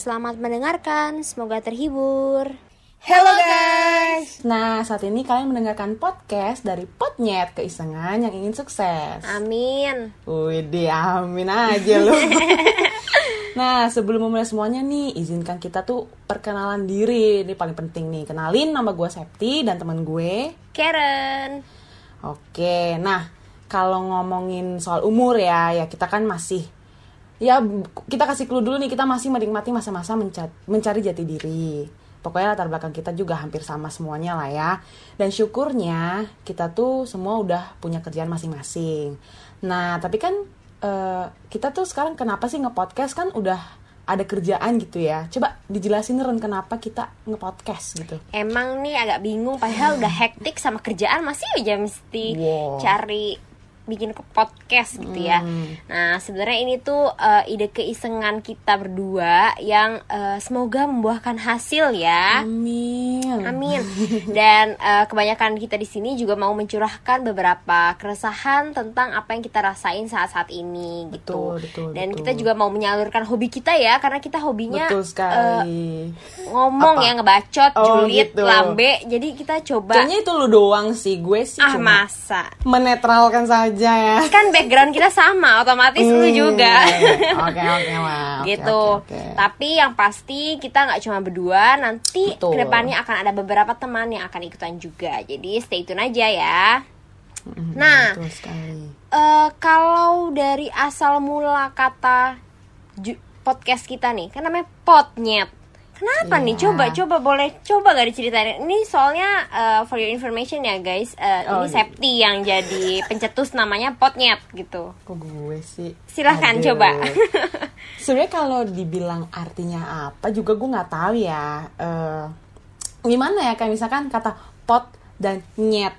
Selamat mendengarkan, semoga terhibur. Hello guys. Nah, saat ini kalian mendengarkan podcast dari Potnyet Keisengan yang ingin sukses. Amin. Wih, amin aja lu. nah, sebelum memulai semuanya nih, izinkan kita tuh perkenalan diri. Ini paling penting nih. Kenalin nama gue Septi dan teman gue Karen. Oke, nah kalau ngomongin soal umur ya, ya kita kan masih ya kita kasih clue dulu nih kita masih menikmati masa-masa mencari, mencari jati diri. Pokoknya latar belakang kita juga hampir sama semuanya lah ya. Dan syukurnya kita tuh semua udah punya kerjaan masing-masing. Nah tapi kan uh, kita tuh sekarang kenapa sih ngepodcast? Kan udah ada kerjaan gitu ya. Coba dijelasin Ren kenapa kita ngepodcast gitu. Emang nih agak bingung padahal udah hektik sama kerjaan masih aja mesti wow. cari bikin ke podcast gitu ya. Hmm. Nah sebenarnya ini tuh uh, ide keisengan kita berdua yang uh, semoga membuahkan hasil ya. Amin. Amin. Dan uh, kebanyakan kita di sini juga mau mencurahkan beberapa keresahan tentang apa yang kita rasain saat-saat ini gitu. Betul, betul, Dan betul. kita juga mau menyalurkan hobi kita ya karena kita hobinya betul sekali. Uh, ngomong apa? ya ngebacot, oh, julid, gitu. lambe. Jadi kita coba. Kayaknya itu lu doang sih, gue sih ah, cuma masa menetralkan saja aja ya. Kan background kita sama, otomatis hmm, lu juga. Oke oke lah. gitu. Okay, okay. Tapi yang pasti kita nggak cuma berdua, nanti Betul. ke depannya akan ada beberapa teman yang akan ikutan juga. Jadi stay tune aja ya. Nah, uh, kalau dari asal mula kata podcast kita nih, kan namanya potnyet Kenapa yeah. nih? Coba coba boleh coba gak diceritain? Ini soalnya uh, for your information ya guys, uh, oh, ini iya. Septi yang jadi pencetus namanya Potnyet gitu. Kok gue sih? Silahkan Aduh. coba. Sebenarnya kalau dibilang artinya apa juga gue nggak tahu ya. Uh, gimana ya kayak misalkan kata pot dan nyet.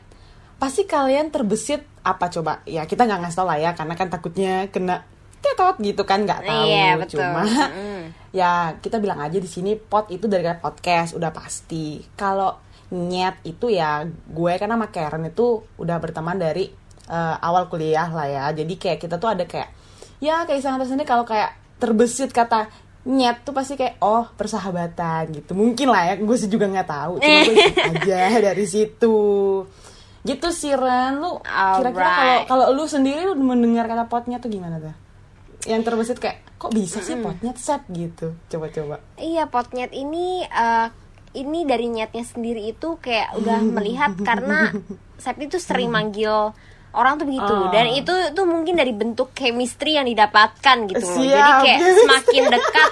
Pasti kalian terbesit apa coba? Ya kita nggak ngasih tau lah ya karena kan takutnya kena tetot gitu kan nggak tahu. Iya, betul. cuma mm. ya kita bilang aja di sini pot itu dari podcast udah pasti. Kalau nyet itu ya gue karena sama Karen itu udah berteman dari uh, awal kuliah lah ya. Jadi kayak kita tuh ada kayak ya kayak sangat tersendiri kalau kayak terbesit kata nyet tuh pasti kayak oh persahabatan gitu. Mungkin lah ya gue sih juga nggak tahu. Cuma gue aja dari situ. Gitu sih Ren. Lu kira-kira kalau kalau lu sendiri lu mendengar kata potnya tuh gimana tuh yang terbesit kayak kok bisa sih mm potnyet set? gitu. Coba-coba. Iya potnyet ini uh, ini dari nyetnya sendiri itu kayak udah melihat karena set itu sering manggil orang tuh begitu. Oh. dan itu tuh mungkin dari bentuk chemistry yang didapatkan gitu loh. Siap. jadi kayak semakin dekat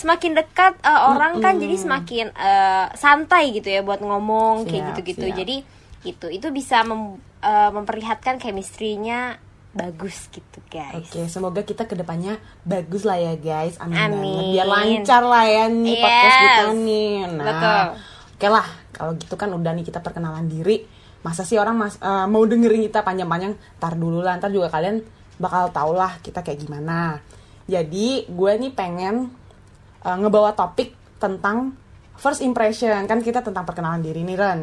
semakin dekat uh, orang kan jadi semakin uh, santai gitu ya buat ngomong siap, kayak gitu-gitu jadi itu itu bisa mem, uh, memperlihatkan chemistry-nya bagus gitu guys. Oke, okay, semoga kita ke depannya bagus lah ya guys. Amin, Amin. banget. Biar lancar lah ya nih yes. podcast kita nih. Nah, Betul. Oke okay lah, kalau gitu kan udah nih kita perkenalan diri. Masa sih orang mas, uh, mau dengerin kita panjang-panjang? Ntar dulu lah, ntar juga kalian bakal tau lah kita kayak gimana. Jadi gue nih pengen uh, ngebawa topik tentang first impression. Kan kita tentang perkenalan diri nih Ren.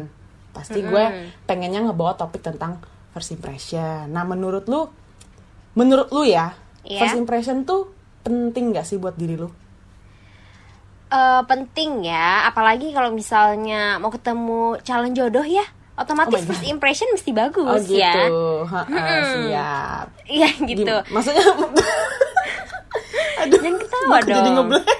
Pasti mm -hmm. gue pengennya ngebawa topik tentang first impression. Nah, menurut lu, menurut lu ya, yeah. first impression tuh penting gak sih buat diri lu? Uh, penting ya, apalagi kalau misalnya mau ketemu calon jodoh ya, otomatis oh first impression mesti bagus oh, gitu. ya. Ha, hmm. siap. Iya gitu. Gim maksudnya, aduh, jangan ketawa dong. Jadi ngeblank.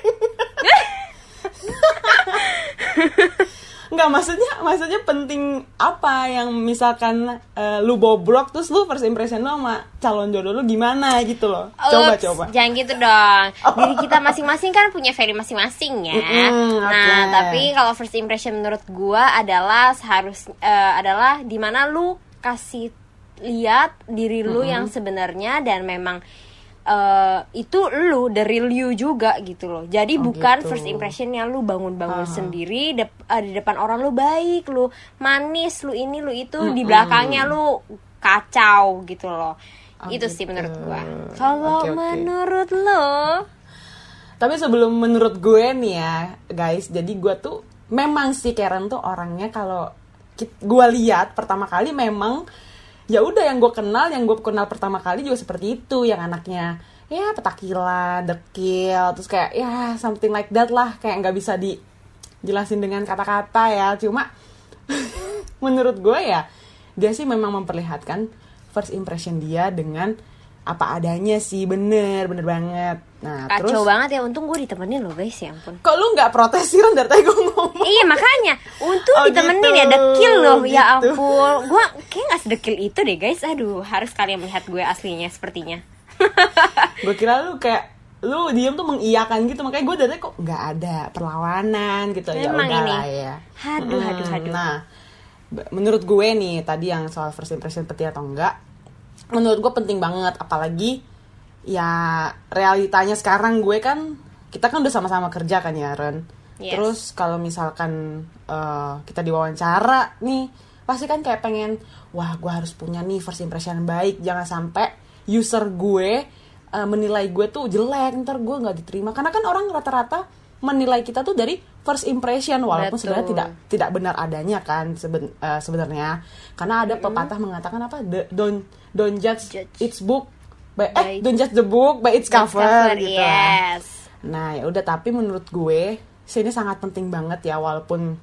Enggak maksudnya maksudnya penting apa yang misalkan uh, lu bobrok terus lu first impression lu sama calon jodoh lu gimana gitu loh. Coba Ups, coba. Jangan gitu dong. Oh. Diri kita masing-masing kan punya value masing-masing ya. Mm, nah, okay. tapi kalau first impression menurut gua adalah harus uh, adalah di mana lu kasih lihat diri lu mm -hmm. yang sebenarnya dan memang uh, itu lu the real you juga gitu loh jadi oh, bukan gitu. first impressionnya lu bangun-bangun uh. sendiri dep uh, di depan orang lu baik lu manis lu ini lu itu mm -hmm. di belakangnya lu kacau gitu loh oh, itu gitu. sih menurut gua kalau okay, okay. menurut lo tapi sebelum menurut gue nih ya guys jadi gue tuh memang sih Karen tuh orangnya kalau gue lihat pertama kali memang ya udah yang gue kenal yang gue kenal pertama kali juga seperti itu. Yang anaknya ya petakila dekil terus kayak ya something like that lah. Kayak nggak bisa dijelasin dengan kata-kata ya. Cuma menurut gue ya dia sih memang memperlihatkan first impression dia dengan apa adanya sih bener bener banget. Nah Kacau terus? banget ya, untung gue ditemenin loh guys ya ampun. Kok lu nggak protes sih dari tadi gue ngomong? Iya makanya. Untung Oh, ditemenin gitu, ya Dekil loh Ya gitu. ampun. Gue kayak gak sedekil itu deh guys. Aduh harus kalian melihat gue aslinya sepertinya. Gue kira lu kayak lu diem tuh mengiyakan gitu. Makanya gue dari kok nggak ada perlawanan gitu. Ya Memang udah ini. lah ya. Haduh, haduh, haduh. nah menurut gue nih tadi yang soal first impression penting atau enggak menurut gue penting banget apalagi ya realitanya sekarang gue kan kita kan udah sama-sama kerja kan ya Ren? Yes. terus kalau misalkan eh, kita diwawancara nih pasti kan kayak pengen wah gue harus punya nih first impression baik. Jangan sampai user gue eh, menilai gue tuh jelek ntar gue nggak diterima. Karena kan orang rata-rata menilai kita tuh dari first impression walaupun sebenarnya tidak tidak benar adanya kan seben- eh, sebenarnya. Karena ada pepatah mengatakan apa? The- don't don't judge, Judge. its book by, By- eh don't judge the book by its cover, Cover, gitu. Yes. Nah ya udah tapi menurut gue sini sangat penting banget ya walaupun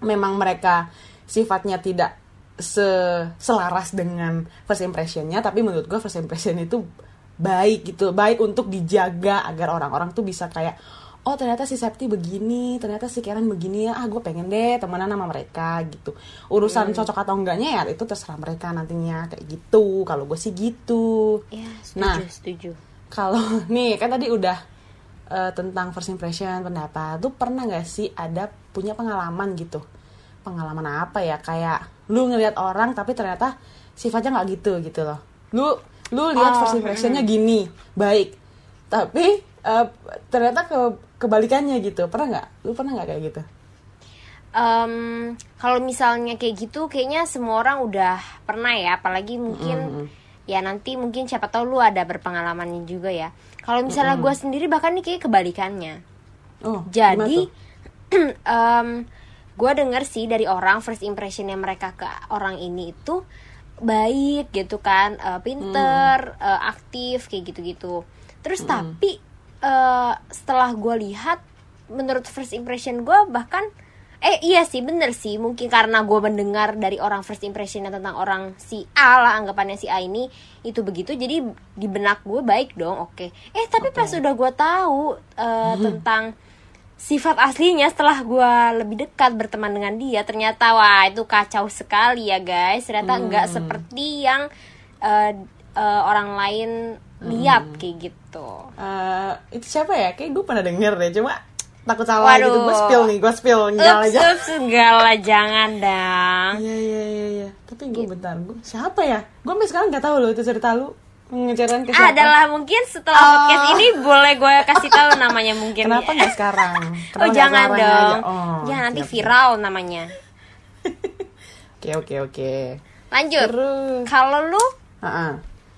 memang mereka sifatnya tidak se selaras dengan first impressionnya tapi menurut gue first impression itu baik gitu baik untuk dijaga agar orang-orang tuh bisa kayak oh ternyata si Septi begini ternyata si Karen begini ya ah gue pengen deh temenan sama mereka gitu. Urusan cocok atau enggaknya ya itu terserah mereka nantinya kayak gitu. Kalau gue sih gitu. Ya setuju Nah. setuju. kalau nih kan tadi udah eh, tentang first impression pendapat tuh pernah nggak sih ada punya pengalaman gitu? Pengalaman apa ya? Kayak lu ngelihat orang tapi ternyata sifatnya nggak gitu gitu loh. Lu lu lihat Oh, first impressionnya gini baik. Tapi eh, ternyata ke kebalikannya gitu. Pernah nggak? Lu pernah nggak kayak gitu? Em, kalau misalnya kayak gitu kayaknya semua orang udah pernah ya. Apalagi mungkin ya nanti mungkin siapa tahu lu ada berpengalamannya juga ya. Kalau misalnya gue sendiri bahkan nih kayak kebalikannya. Oh jadi tuh? gue denger sih dari orang first impressionnya mereka ke orang ini itu baik gitu kan. Eh, pinter eh, aktif kayak gitu-gitu. Terus tapi eh, setelah gue lihat menurut first impression gue bahkan eh iya sih bener sih. Mungkin karena gue mendengar dari orang first impressionnya tentang orang si A lah anggapannya si A ini itu begitu. Jadi di benak gue baik dong oke. Eh tapi pas udah gue tahu eh, tentang sifat aslinya setelah gue lebih dekat berteman dengan dia ternyata wah itu kacau sekali ya guys. Ternyata nggak seperti yang eh, eh, orang lain lihat kayak gitu Eh, itu siapa ya kayak gue pernah denger deh cuma takut salah gitu gue Waduh. spill nih gue spill enggak aja enggak lah jangan dong Iya iya iya iya. Tapi gue bentar, gue siapa ya? Gue sampai sekarang nggak tahu loh itu cerita lu ngeceritain ke siapa. adalah mungkin setelah Oh. podcast ini boleh gue kasih tahu namanya mungkin Kenapa ya. nggak sekarang? Kenapa oh nggak jangan sekarang dong aja? Oh, jangan nanti siap, siap. viral namanya Oke oke oke. lanjut kalau lu Heeh.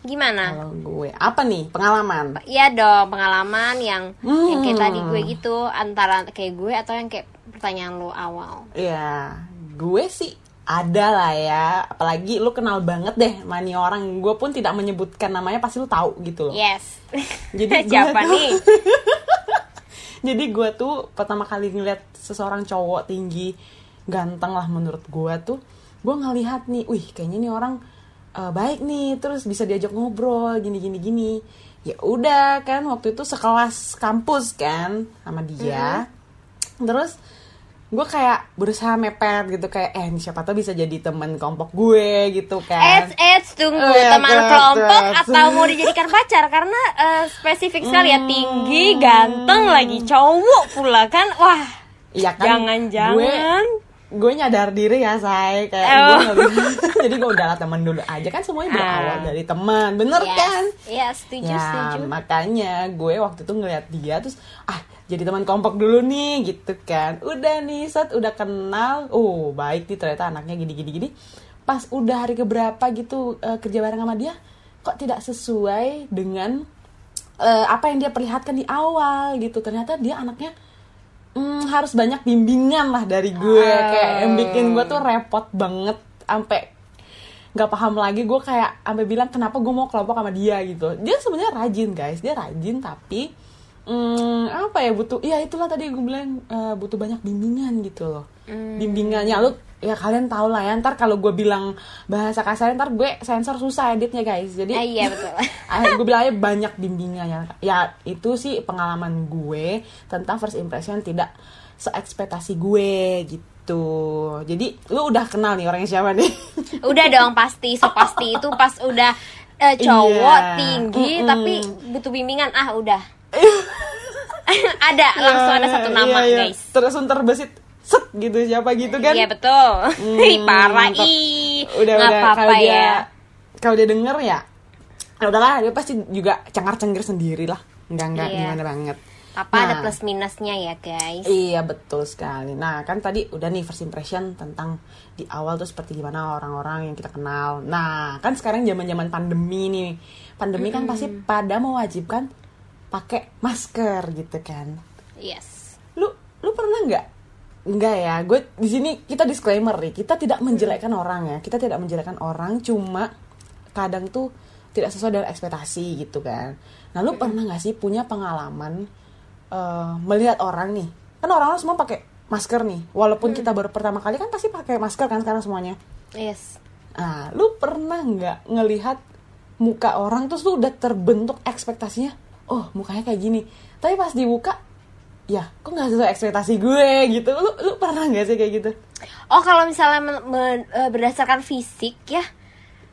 Gimana kalau gue apa nih pengalaman? Iya dong pengalaman yang Hmm. yang kayak tadi gue gitu antara kayak gue atau yang kayak pertanyaan lo awal. Ya, gue sih ada lah ya. Apalagi lu kenal banget deh sama nih orang. Gue pun tidak menyebutkan namanya pasti lu tahu gitu loh. Yes. Jadi siapa tuh- nih? Jadi gue tuh pertama kali ngeliat seseorang cowok tinggi, ganteng lah menurut gue tuh, gue ngelihat nih, wih kayaknya nih orang eh, baik nih, terus bisa diajak ngobrol, gini gini gini. Ya udah kan waktu itu sekelas kampus kan sama dia. Terus gue kayak berusaha mepet gitu kayak eh ini siapa tahu bisa jadi temen kelompok gue gitu kan. Eits, eits, tunggu Eh, teman kelompok tet. atau mau dijadikan pacar karena eh, spesifik sekali ya tinggi, ganteng lagi cowok pula kan, wah Iya kan? jangan-jangan Gue, gue nyadar diri ya, say. Kayak Oh. gue bisa- Jadi gue udahlah teman dulu aja. Kan semuanya berawal Ah. dari teman. Bener yes. kan? Iya setuju ya, setuju. makanya gue waktu itu ngeliat dia terus ah jadi teman kelompok dulu nih gitu kan. Udah nih, set udah kenal. Oh, baik nih ternyata anaknya gini gini gini. Pas udah hari keberapa gitu eh, kerja bareng sama dia, kok tidak sesuai dengan eh, apa yang dia perlihatkan di awal gitu. Ternyata dia anaknya hmm, harus banyak bimbingan lah dari gue. Ah. kayak yang bikin gue tuh repot banget sampai nggak paham lagi. Gue kayak sampai bilang kenapa gue mau kelompok sama dia? gitu. Dia sebenarnya rajin guys. Dia rajin tapi hmm, apa ya butuh ya itulah tadi gue bilang eh, butuh banyak bimbingan gitu loh. Bimbingannya. Lu ya kalian tau lah ya. Ntar kalau gue bilang bahasa kasar ntar gue sensor susah editnya guys. Jadi Ah, iya betul. gue bilangnya banyak bimbingannya ya. Itu sih pengalaman gue tentang first impression tidak seekspektasi gue gitu. Jadi lu udah kenal nih orangnya siapa nih? Udah dong pasti. So pasti itu pas udah eh, cowok Iya. tinggi Mm-mm. tapi butuh bimbingan. Ah udah. Ada langsung ada satu nama Iya, iya. guys. Terus terbesit set gitu siapa gitu kan iya betul Hmm, parah ih udah nggak udah apa-apa kalau dia ya kalau dia denger ya ya udahlah dia pasti juga cengar cengir sendiri lah enggak enggak Iya. gimana banget apa ada Nah. plus minusnya ya guys Iya betul sekali. Nah kan tadi udah nih first impression tentang di awal tuh seperti gimana orang-orang yang kita kenal. Nah kan sekarang zaman-zaman pandemi nih, pandemi kan pasti pada mewajibkan pakai masker gitu kan. yes Lu lu pernah nggak? Enggak ya. Gue di sini kita disclaimer nih, kita tidak menjelekkan orang ya. Kita tidak menjelekkan orang, cuma kadang tuh tidak sesuai dengan ekspektasi gitu kan. Nah lu pernah nggak sih punya pengalaman eh, melihat orang nih? Kan orang-orang semua pakai masker nih. Walaupun kita baru pertama kali kan pasti pakai masker kan sekarang semuanya. yes Nah, lu pernah nggak ngelihat muka orang terus tuh udah terbentuk ekspektasinya? Oh, mukanya kayak gini. Tapi pas dibuka, ya kok nggak sesuai ekspektasi gue gitu. Lu lu pernah nggak sih kayak gitu? oh kalau misalnya men- men- eh, berdasarkan fisik ya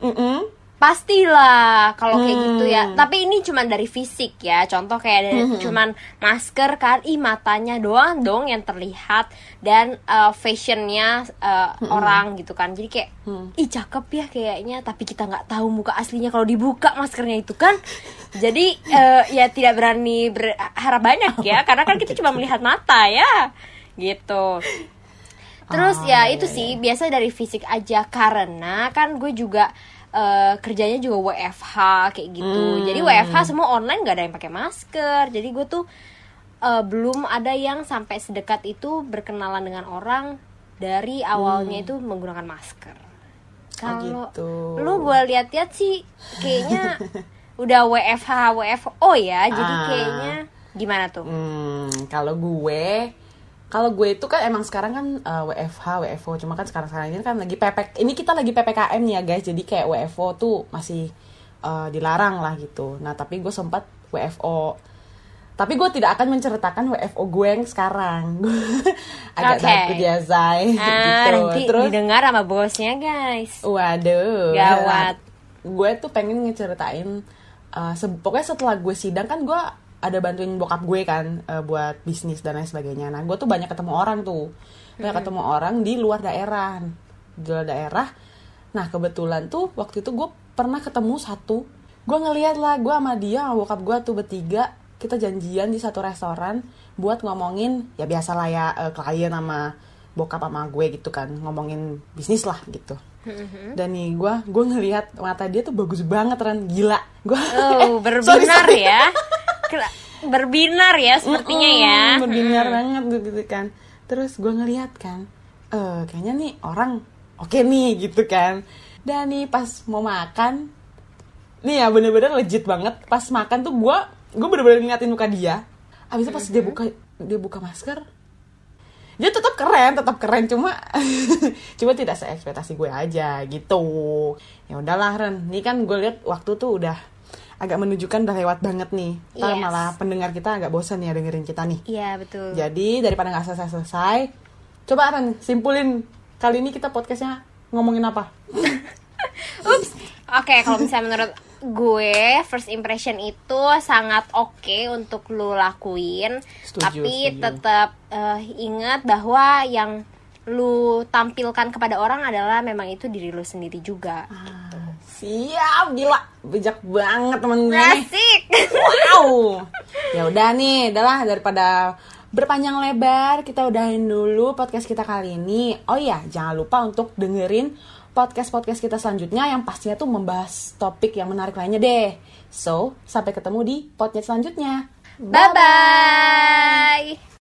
Mm-mm. Pastilah kalau kayak Hmm. gitu ya. Tapi ini cuman dari fisik ya. Contoh kayak dari cuman masker kan. Ih matanya doang dong yang terlihat. Dan eh, fashionnya eh, orang gitu kan. Jadi kayak ih cakep ya kayaknya. Tapi kita nggak tahu muka aslinya kalau dibuka maskernya itu kan. Jadi eh, ya tidak berani berharap banyak ya. Karena kan kita cuma melihat mata ya. Gitu. Terus Ah, ya iya, itu sih biasa dari fisik aja. Karena kan gue juga eh, kerjanya juga WFH kayak gitu. Hmm. Jadi WFH semua online gak ada yang pakai masker. Jadi gue tuh eh, belum ada yang sampai sedekat itu berkenalan dengan orang dari awalnya itu menggunakan masker. Kalau gitu. lu gue lihat-lihat sih kayaknya udah WFH WFO ya. Jadi Ah. kayaknya gimana tuh? Hmm, kalau gue kalau gue itu kan emang sekarang kan uh, WFH, WFO, cuma kan sekarang sekarang ini kan lagi PPK, ini kita lagi PPKM nih ya guys, jadi kayak WFO tuh masih uh, dilarang lah gitu. Nah tapi gue sempat WFO, tapi gue tidak akan menceritakan WFO gue yang sekarang, agak Oke. takut ya say, Ah, gitu. nanti Terus, didengar sama bosnya guys. waduh, Gawat. gue tuh pengen ngeceritain, uh, se- pokoknya setelah gue sidang kan gue ada bantuin bokap gue kan uh, buat bisnis dan lain sebagainya. Nah, gue tuh banyak ketemu orang tuh, banyak ketemu orang di luar daerah, di luar daerah. Nah, kebetulan tuh waktu itu gue pernah ketemu satu, gue ngeliat lah, gue sama dia, sama bokap gue tuh bertiga, kita janjian di satu restoran buat ngomongin ya biasalah ya uh, klien sama bokap sama gue gitu kan, ngomongin bisnis lah gitu. Dan nih gue gue ngelihat mata dia tuh bagus banget kan gila. Gue Oh, berbinar ya. Berbinar ya sepertinya ya. Mm-mm, berbinar banget tuh gitu kan. Terus gue ngeliat kan eh kayaknya nih orang oke nih gitu kan. Dan nih pas mau makan nih ya bener-bener legit banget. Pas makan tuh gue gue bener-bener ngeliatin muka dia. Abis itu pas dia buka dia buka masker dia tetap keren tetap keren. Cuma cuma tidak seekspektasi gue aja gitu. Ya udahlah Ren. Ini kan gue lihat waktu tuh udah agak menunjukkan udah lewat banget nih Ntar Yes. malah pendengar kita agak bosan ya dengerin kita nih Iya betul. jadi daripada nggak selesai-selesai coba Ren simpulin kali ini kita podcastnya ngomongin apa Ups. Oke, kalau misalnya menurut gue first impression itu sangat oke untuk lu lakuin, Setuju, tapi tetap eh, ingat bahwa yang lu tampilkan kepada orang adalah memang itu diri lu sendiri juga. Ah, siap gila bijak banget temen gue Asik. Wow. Ya udah nih, adalah daripada berpanjang lebar, kita udahin dulu podcast kita kali ini. Oh iya, jangan lupa untuk dengerin podcast-podcast kita selanjutnya yang pastinya tuh membahas topik yang menarik lainnya deh. So, sampai ketemu di podcast selanjutnya. Bye bye.